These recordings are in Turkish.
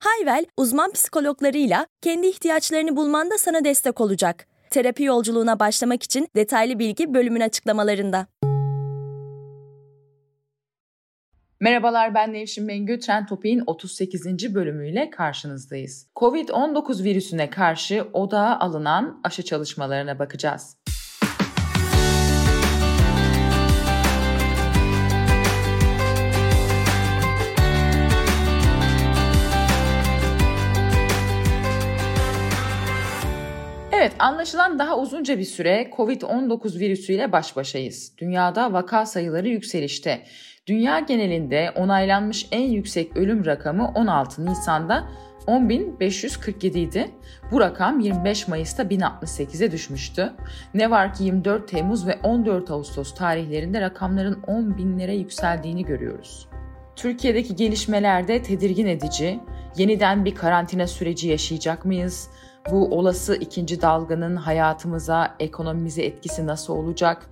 Hayvel, uzman psikologlarıyla kendi ihtiyaçlarını bulmanda sana destek olacak. Terapi yolculuğuna başlamak için detaylı bilgi bölümün açıklamalarında. Merhabalar ben Nevşin Mengü. Trend Topik'in 38. bölümüyle karşınızdayız. Covid-19 virüsüne karşı odağa alınan aşı çalışmalarına bakacağız. Evet, anlaşılan daha uzunca bir süre COVID-19 virüsüyle baş başayız. Dünyada vaka sayıları yükselişte. Dünya genelinde onaylanmış en yüksek ölüm rakamı 16 Nisan'da 10.547 idi. Bu rakam 25 Mayıs'ta 1068'e düşmüştü. Ne var ki 24 Temmuz ve 14 Ağustos tarihlerinde rakamların 10 binlere yükseldiğini görüyoruz. Türkiye'deki gelişmeler de tedirgin edici. Yeniden bir karantina süreci yaşayacak mıyız? Bu olası ikinci dalganın hayatımıza, ekonomimize etkisi nasıl olacak?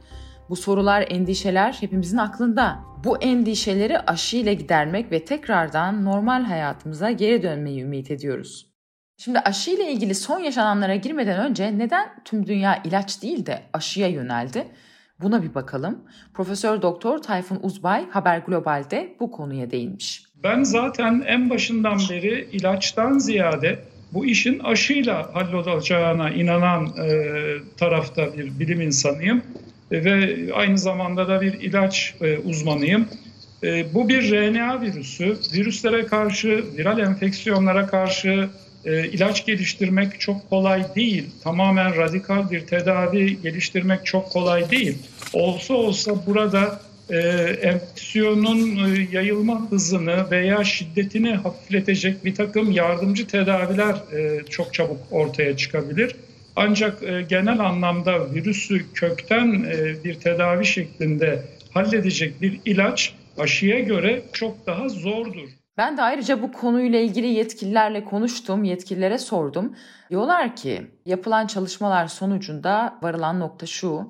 Bu sorular, endişeler hepimizin aklında. Bu endişeleri aşıyla gidermek ve tekrardan normal hayatımıza geri dönmeyi ümit ediyoruz. Şimdi aşı ile ilgili son yaşananlara girmeden önce neden tüm dünya ilaç değil de aşıya yöneldi? Buna bir bakalım. Profesör Doktor Tayfun Uzbay Haber Global'de bu konuya değinmiş. Ben zaten en başından beri ilaçtan ziyade bu işin aşıyla hallolacağına inanan e, tarafta bir bilim insanıyım ve aynı zamanda da bir ilaç e, uzmanıyım. E, bu bir RNA virüsü. Virüslere karşı, viral enfeksiyonlara karşı e, ilaç geliştirmek çok kolay değil. Tamamen radikal bir tedavi geliştirmek çok kolay değil. Olsa olsa burada e, enfeksiyonun e, yayılma hızını veya şiddetini hafifletecek bir takım yardımcı tedaviler e, çok çabuk ortaya çıkabilir. Ancak e, genel anlamda virüsü kökten e, bir tedavi şeklinde halledecek bir ilaç aşıya göre çok daha zordur. Ben de ayrıca bu konuyla ilgili yetkililerle konuştum, yetkililere sordum. Diyorlar ki yapılan çalışmalar sonucunda varılan nokta şu.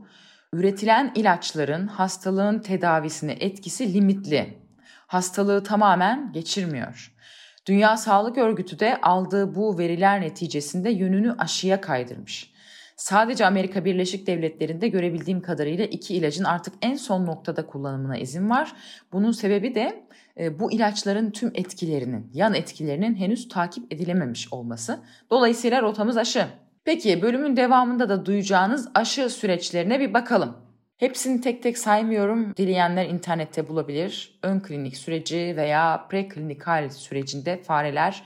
Üretilen ilaçların hastalığın tedavisine etkisi limitli. Hastalığı tamamen geçirmiyor. Dünya Sağlık Örgütü de aldığı bu veriler neticesinde yönünü aşıya kaydırmış. Sadece Amerika Birleşik Devletleri'nde görebildiğim kadarıyla iki ilacın artık en son noktada kullanımına izin var. Bunun sebebi de e, bu ilaçların tüm etkilerinin, yan etkilerinin henüz takip edilememiş olması. Dolayısıyla rotamız aşı. Peki bölümün devamında da duyacağınız aşı süreçlerine bir bakalım. Hepsini tek tek saymıyorum. Dileyenler internette bulabilir. Ön klinik süreci veya preklinikal sürecinde fareler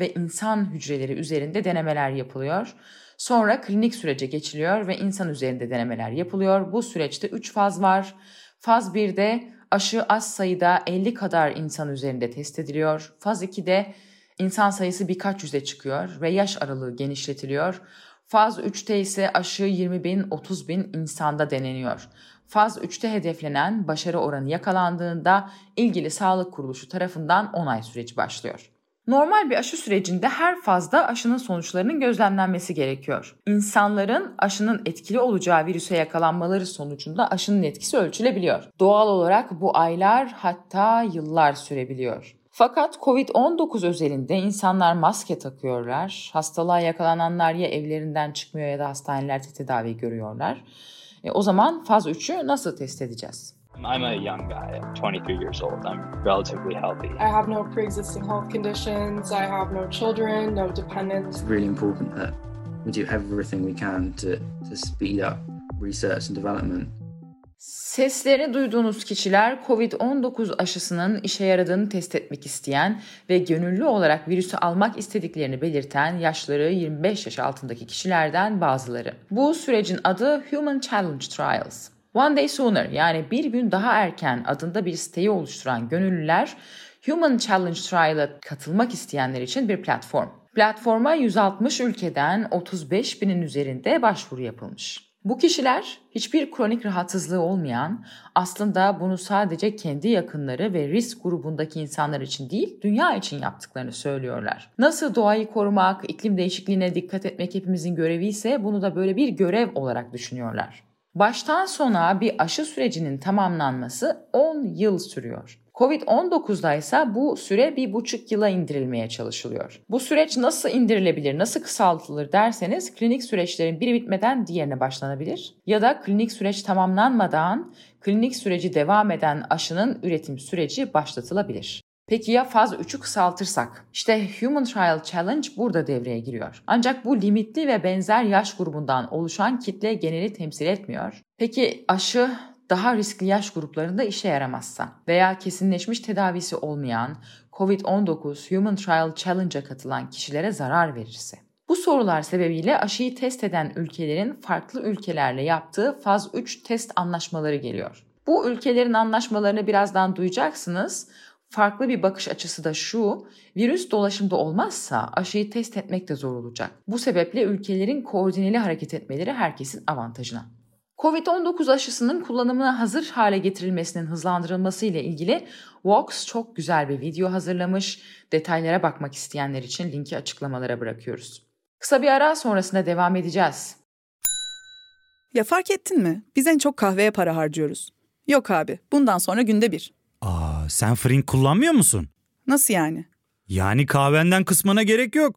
ve insan hücreleri üzerinde denemeler yapılıyor. Sonra klinik sürece geçiliyor ve insan üzerinde denemeler yapılıyor. Bu süreçte 3 faz var. Faz 1'de aşı az sayıda 50 kadar insan üzerinde test ediliyor. Faz 2'de insan sayısı birkaç yüze çıkıyor ve yaş aralığı genişletiliyor. Faz 3'te ise aşı 20 bin 30 bin insanda deneniyor. Faz 3'te hedeflenen başarı oranı yakalandığında ilgili sağlık kuruluşu tarafından onay süreci başlıyor. Normal bir aşı sürecinde her fazda aşının sonuçlarının gözlemlenmesi gerekiyor. İnsanların aşının etkili olacağı virüse yakalanmaları sonucunda aşının etkisi ölçülebiliyor. Doğal olarak bu aylar hatta yıllar sürebiliyor. Fakat Covid-19 özelinde insanlar maske takıyorlar. Hastalığa yakalananlar ya evlerinden çıkmıyor ya da hastanelerde tedavi görüyorlar. E, o zaman faz 3'ü nasıl test edeceğiz? I'm a young guy. I'm 23 years old. I'm relatively healthy. I have no pre-existing health conditions. I have no children, no dependents. It's really important that we do everything we can to, to speed up research and development Seslerini duyduğunuz kişiler COVID-19 aşısının işe yaradığını test etmek isteyen ve gönüllü olarak virüsü almak istediklerini belirten yaşları 25 yaş altındaki kişilerden bazıları. Bu sürecin adı Human Challenge Trials. One Day Sooner yani bir gün daha erken adında bir siteyi oluşturan gönüllüler Human Challenge Trial'a katılmak isteyenler için bir platform. Platforma 160 ülkeden 35 binin üzerinde başvuru yapılmış. Bu kişiler hiçbir kronik rahatsızlığı olmayan, aslında bunu sadece kendi yakınları ve risk grubundaki insanlar için değil, dünya için yaptıklarını söylüyorlar. Nasıl doğayı korumak, iklim değişikliğine dikkat etmek hepimizin görevi ise bunu da böyle bir görev olarak düşünüyorlar. Baştan sona bir aşı sürecinin tamamlanması 10 yıl sürüyor. Covid-19'da ise bu süre bir buçuk yıla indirilmeye çalışılıyor. Bu süreç nasıl indirilebilir, nasıl kısaltılır derseniz klinik süreçlerin biri bitmeden diğerine başlanabilir. Ya da klinik süreç tamamlanmadan klinik süreci devam eden aşının üretim süreci başlatılabilir. Peki ya faz 3'ü kısaltırsak? İşte Human Trial Challenge burada devreye giriyor. Ancak bu limitli ve benzer yaş grubundan oluşan kitle geneli temsil etmiyor. Peki aşı daha riskli yaş gruplarında işe yaramazsa veya kesinleşmiş tedavisi olmayan COVID-19 Human Trial Challenge'a katılan kişilere zarar verirse. Bu sorular sebebiyle aşıyı test eden ülkelerin farklı ülkelerle yaptığı faz 3 test anlaşmaları geliyor. Bu ülkelerin anlaşmalarını birazdan duyacaksınız. Farklı bir bakış açısı da şu, virüs dolaşımda olmazsa aşıyı test etmek de zor olacak. Bu sebeple ülkelerin koordineli hareket etmeleri herkesin avantajına. Covid-19 aşısının kullanımına hazır hale getirilmesinin hızlandırılması ile ilgili Vox çok güzel bir video hazırlamış. Detaylara bakmak isteyenler için linki açıklamalara bırakıyoruz. Kısa bir ara sonrasında devam edeceğiz. Ya fark ettin mi? Biz en çok kahveye para harcıyoruz. Yok abi, bundan sonra günde bir. Aa, sen Frink kullanmıyor musun? Nasıl yani? Yani kahvenden kısmına gerek yok.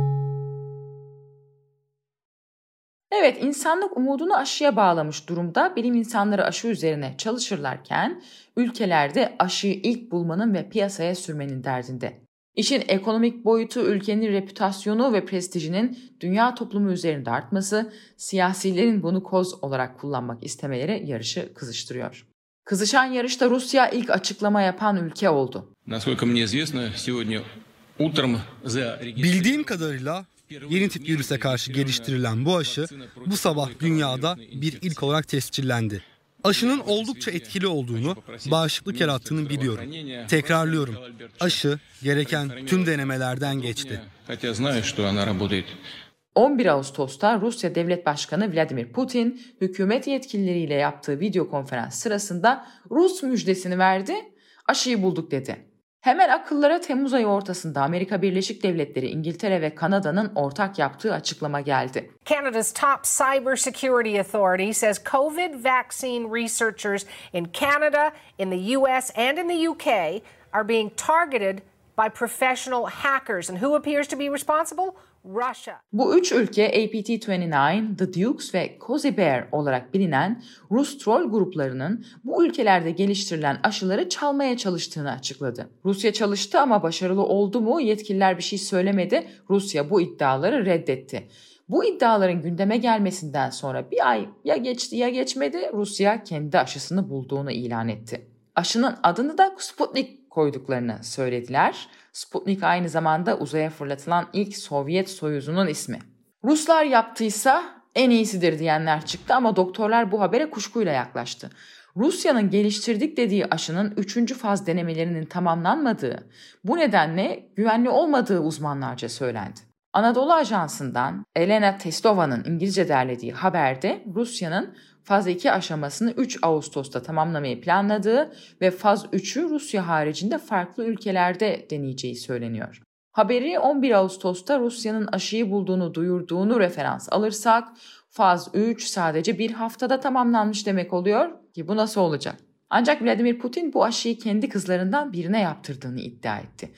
Evet, insanlık umudunu aşıya bağlamış durumda. Bilim insanları aşı üzerine çalışırlarken ülkelerde aşıyı ilk bulmanın ve piyasaya sürmenin derdinde. İşin ekonomik boyutu ülkenin reputasyonu ve prestijinin dünya toplumu üzerinde artması, siyasilerin bunu koz olarak kullanmak istemeleri yarışı kızıştırıyor. Kızışan yarışta Rusya ilk açıklama yapan ülke oldu. Bildiğim kadarıyla Yeni tip virüse karşı geliştirilen bu aşı bu sabah dünyada bir ilk olarak tescillendi. Aşının oldukça etkili olduğunu, bağışıklık yarattığını biliyorum. Tekrarlıyorum. Aşı gereken tüm denemelerden geçti. 11 Ağustos'ta Rusya Devlet Başkanı Vladimir Putin hükümet yetkilileriyle yaptığı video konferans sırasında Rus müjdesini verdi. Aşıyı bulduk dedi. Hemen akıllara Temmuz ayı ortasında Amerika Birleşik Devletleri, İngiltere ve Kanada'nın ortak yaptığı açıklama geldi. Canada's top cybersecurity authority says COVID vaccine researchers in Canada, in the US and in the UK are being targeted by professional hackers and who appears to be responsible? Russia. Bu üç ülke APT-29, The Dukes ve Cozy Bear olarak bilinen Rus troll gruplarının bu ülkelerde geliştirilen aşıları çalmaya çalıştığını açıkladı. Rusya çalıştı ama başarılı oldu mu yetkililer bir şey söylemedi. Rusya bu iddiaları reddetti. Bu iddiaların gündeme gelmesinden sonra bir ay ya geçti ya geçmedi Rusya kendi aşısını bulduğunu ilan etti. Aşının adını da Sputnik koyduklarını söylediler. Sputnik aynı zamanda uzaya fırlatılan ilk Sovyet soyuzunun ismi. Ruslar yaptıysa en iyisidir diyenler çıktı ama doktorlar bu habere kuşkuyla yaklaştı. Rusya'nın geliştirdik dediği aşının 3. faz denemelerinin tamamlanmadığı, bu nedenle güvenli olmadığı uzmanlarca söylendi. Anadolu Ajansı'ndan Elena Testova'nın İngilizce derlediği haberde Rusya'nın faz 2 aşamasını 3 Ağustos'ta tamamlamayı planladığı ve faz 3'ü Rusya haricinde farklı ülkelerde deneyeceği söyleniyor. Haberi 11 Ağustos'ta Rusya'nın aşıyı bulduğunu duyurduğunu referans alırsak faz 3 sadece bir haftada tamamlanmış demek oluyor ki bu nasıl olacak? Ancak Vladimir Putin bu aşıyı kendi kızlarından birine yaptırdığını iddia etti.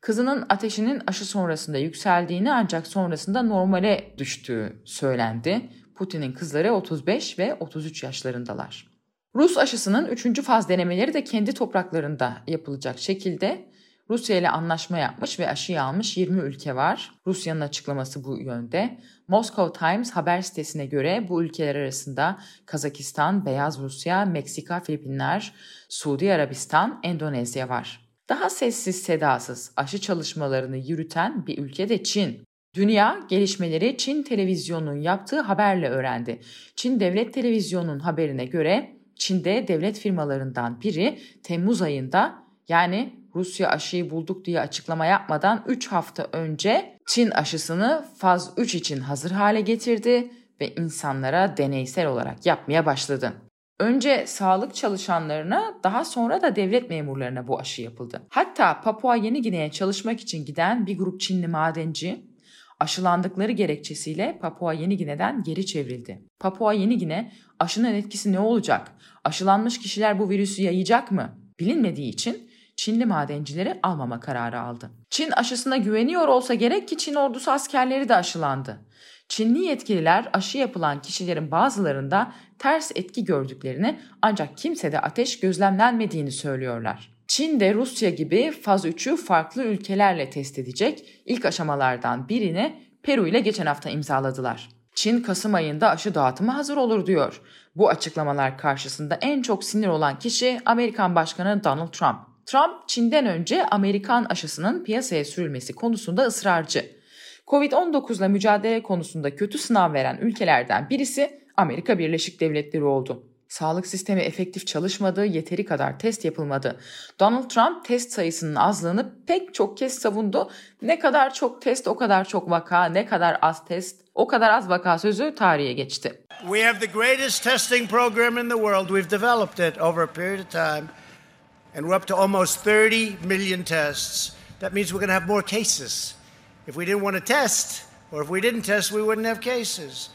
Kızının ateşinin aşı sonrasında yükseldiğini ancak sonrasında normale düştüğü söylendi. Putin'in kızları 35 ve 33 yaşlarındalar. Rus aşısının 3. faz denemeleri de kendi topraklarında yapılacak şekilde Rusya ile anlaşma yapmış ve aşıyı almış 20 ülke var. Rusya'nın açıklaması bu yönde. Moscow Times haber sitesine göre bu ülkeler arasında Kazakistan, Beyaz Rusya, Meksika, Filipinler, Suudi Arabistan, Endonezya var. Daha sessiz sedasız aşı çalışmalarını yürüten bir ülke de Çin. Dünya gelişmeleri Çin televizyonunun yaptığı haberle öğrendi. Çin Devlet Televizyonu'nun haberine göre Çin'de devlet firmalarından biri Temmuz ayında yani Rusya aşıyı bulduk diye açıklama yapmadan 3 hafta önce Çin aşısını faz 3 için hazır hale getirdi ve insanlara deneysel olarak yapmaya başladı. Önce sağlık çalışanlarına daha sonra da devlet memurlarına bu aşı yapıldı. Hatta Papua Yeni Gine'ye çalışmak için giden bir grup Çinli madenci aşılandıkları gerekçesiyle Papua Yeni Gine'den geri çevrildi. Papua Yeni Gine aşının etkisi ne olacak? Aşılanmış kişiler bu virüsü yayacak mı? Bilinmediği için Çinli madencileri almama kararı aldı. Çin aşısına güveniyor olsa gerek ki Çin ordusu askerleri de aşılandı. Çinli yetkililer aşı yapılan kişilerin bazılarında ters etki gördüklerini ancak kimsede ateş gözlemlenmediğini söylüyorlar. Çin de Rusya gibi faz 3'ü farklı ülkelerle test edecek ilk aşamalardan birini Peru ile geçen hafta imzaladılar. Çin Kasım ayında aşı dağıtımı hazır olur diyor. Bu açıklamalar karşısında en çok sinir olan kişi Amerikan Başkanı Donald Trump. Trump Çin'den önce Amerikan aşısının piyasaya sürülmesi konusunda ısrarcı. Covid-19 ile mücadele konusunda kötü sınav veren ülkelerden birisi Amerika Birleşik Devletleri oldu. Sağlık sistemi efektif çalışmadı, yeteri kadar test yapılmadı. Donald Trump test sayısının azlığını pek çok kez savundu. Ne kadar çok test o kadar çok vaka, ne kadar az test o kadar az vaka sözü tarihe geçti. We have the greatest testing program in the world. We've developed it over a period of time. And we're up to almost 30 million tests. That means we're going to have more cases. If we didn't want to test, or if we didn't test, we wouldn't have cases.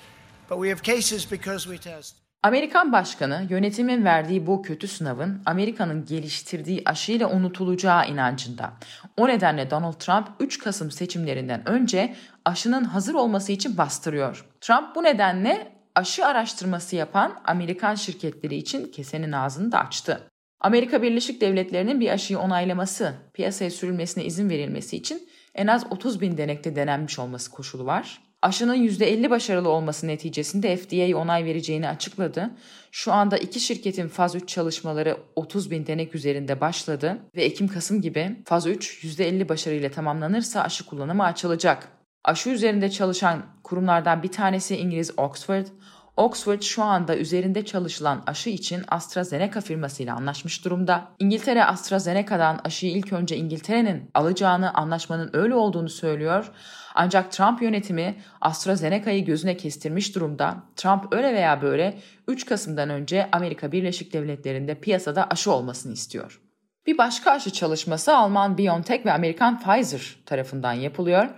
But we have cases because we test. Amerikan başkanı yönetimin verdiği bu kötü sınavın Amerika'nın geliştirdiği aşıyla unutulacağı inancında. O nedenle Donald Trump 3 Kasım seçimlerinden önce aşının hazır olması için bastırıyor. Trump bu nedenle aşı araştırması yapan Amerikan şirketleri için kesenin ağzını da açtı. Amerika Birleşik Devletleri'nin bir aşıyı onaylaması, piyasaya sürülmesine izin verilmesi için en az 30 bin denekte denenmiş olması koşulu var. Aşının %50 başarılı olması neticesinde FDA onay vereceğini açıkladı. Şu anda iki şirketin faz 3 çalışmaları 30 bin denek üzerinde başladı ve Ekim-Kasım gibi faz 3 %50 başarıyla tamamlanırsa aşı kullanımı açılacak. Aşı üzerinde çalışan kurumlardan bir tanesi İngiliz Oxford, Oxford şu anda üzerinde çalışılan aşı için AstraZeneca firmasıyla anlaşmış durumda. İngiltere AstraZeneca'dan aşıyı ilk önce İngiltere'nin alacağını, anlaşmanın öyle olduğunu söylüyor. Ancak Trump yönetimi AstraZeneca'yı gözüne kestirmiş durumda. Trump öyle veya böyle 3 Kasım'dan önce Amerika Birleşik Devletleri'nde piyasada aşı olmasını istiyor. Bir başka aşı çalışması Alman BioNTech ve Amerikan Pfizer tarafından yapılıyor.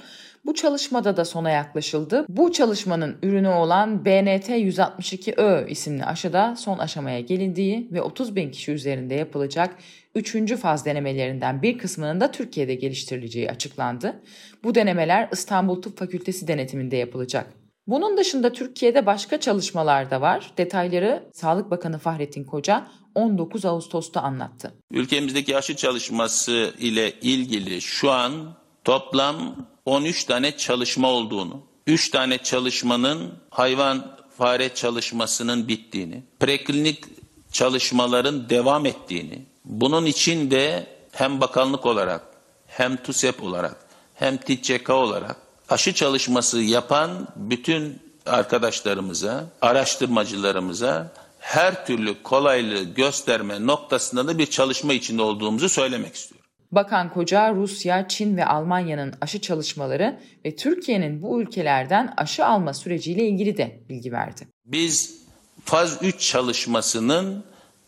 Bu çalışmada da sona yaklaşıldı. Bu çalışmanın ürünü olan BNT-162Ö isimli aşıda son aşamaya gelindiği ve 30 bin kişi üzerinde yapılacak 3. faz denemelerinden bir kısmının da Türkiye'de geliştirileceği açıklandı. Bu denemeler İstanbul Tıp Fakültesi denetiminde yapılacak. Bunun dışında Türkiye'de başka çalışmalar da var. Detayları Sağlık Bakanı Fahrettin Koca 19 Ağustos'ta anlattı. Ülkemizdeki aşı çalışması ile ilgili şu an toplam 13 tane çalışma olduğunu, 3 tane çalışmanın hayvan fare çalışmasının bittiğini, preklinik çalışmaların devam ettiğini, bunun için de hem bakanlık olarak hem TUSEP olarak hem TİÇK olarak aşı çalışması yapan bütün arkadaşlarımıza, araştırmacılarımıza her türlü kolaylığı gösterme noktasında da bir çalışma içinde olduğumuzu söylemek istiyorum. Bakan Koca Rusya, Çin ve Almanya'nın aşı çalışmaları ve Türkiye'nin bu ülkelerden aşı alma süreciyle ilgili de bilgi verdi. Biz faz 3 çalışmasının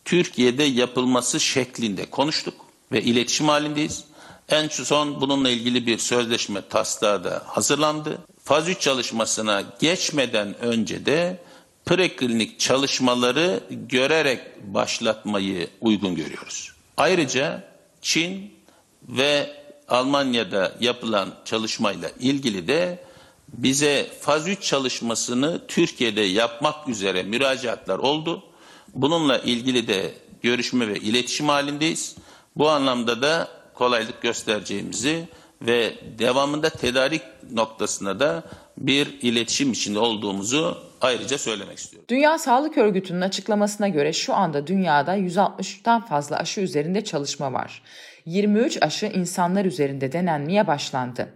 Türkiye'de yapılması şeklinde konuştuk ve iletişim halindeyiz. En son bununla ilgili bir sözleşme taslağı da hazırlandı. Faz 3 çalışmasına geçmeden önce de preklinik çalışmaları görerek başlatmayı uygun görüyoruz. Ayrıca Çin ve Almanya'da yapılan çalışmayla ilgili de bize faz 3 çalışmasını Türkiye'de yapmak üzere müracaatlar oldu. Bununla ilgili de görüşme ve iletişim halindeyiz. Bu anlamda da kolaylık göstereceğimizi ve devamında tedarik noktasında da bir iletişim içinde olduğumuzu ayrıca söylemek istiyorum. Dünya Sağlık Örgütü'nün açıklamasına göre şu anda dünyada 160'tan fazla aşı üzerinde çalışma var. 23 aşı insanlar üzerinde denenmeye başlandı.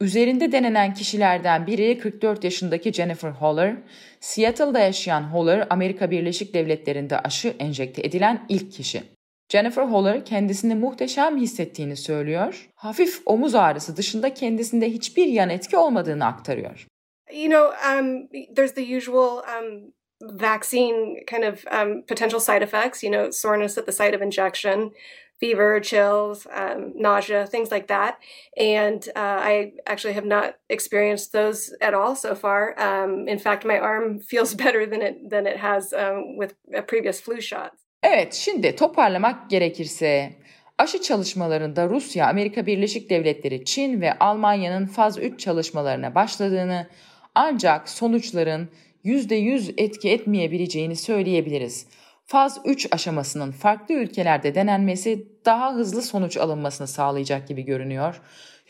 Üzerinde denenen kişilerden biri 44 yaşındaki Jennifer Holler. Seattle'da yaşayan Holler, Amerika Birleşik Devletleri'nde aşı enjekte edilen ilk kişi. Jennifer Holler kendisini muhteşem hissettiğini söylüyor. Hafif omuz ağrısı dışında kendisinde hiçbir yan etki olmadığını aktarıyor. You know, um, there's the usual um, vaccine kind of um, potential side effects, you know, soreness at the site of injection, fever, chills, um, nausea, things like that. And uh, I actually have not experienced those at all so far. Um, in fact, my arm feels better than it than it has um, with previous flu shots. Evet, şimdi toparlamak gerekirse aşı çalışmalarında Rusya, Amerika Birleşik Devletleri, Çin ve Almanya'nın faz 3 çalışmalarına başladığını ancak sonuçların %100 etki etmeyebileceğini söyleyebiliriz. Faz 3 aşamasının farklı ülkelerde denenmesi daha hızlı sonuç alınmasını sağlayacak gibi görünüyor.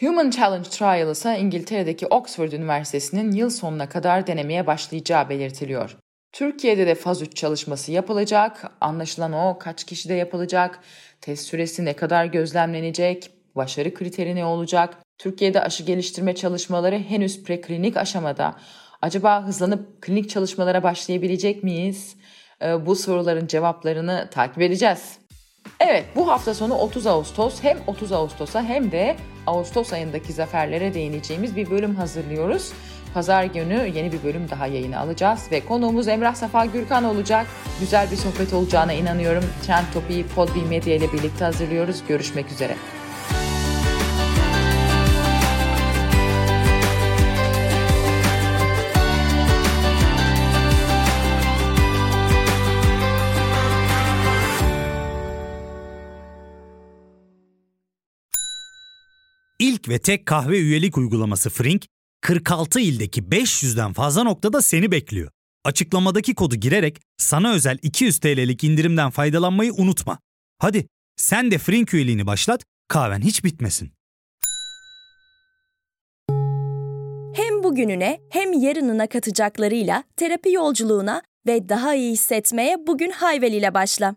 Human Challenge Trial ise İngiltere'deki Oxford Üniversitesi'nin yıl sonuna kadar denemeye başlayacağı belirtiliyor. Türkiye'de de faz 3 çalışması yapılacak. Anlaşılan o kaç kişide yapılacak, test süresi ne kadar gözlemlenecek, başarı kriteri ne olacak? Türkiye'de aşı geliştirme çalışmaları henüz preklinik aşamada. Acaba hızlanıp klinik çalışmalara başlayabilecek miyiz? Ee, bu soruların cevaplarını takip edeceğiz. Evet bu hafta sonu 30 Ağustos hem 30 Ağustos'a hem de Ağustos ayındaki zaferlere değineceğimiz bir bölüm hazırlıyoruz. Pazar günü yeni bir bölüm daha yayına alacağız ve konuğumuz Emrah Safa Gürkan olacak. Güzel bir sohbet olacağına inanıyorum. Trend Topi'yi Podbi Medya ile birlikte hazırlıyoruz. Görüşmek üzere. İlk ve tek kahve üyelik uygulaması Frink, 46 ildeki 500'den fazla noktada seni bekliyor. Açıklamadaki kodu girerek sana özel 200 TL'lik indirimden faydalanmayı unutma. Hadi sen de Frink üyeliğini başlat, kahven hiç bitmesin. Hem bugününe hem yarınına katacaklarıyla terapi yolculuğuna ve daha iyi hissetmeye bugün Hayvel ile başla.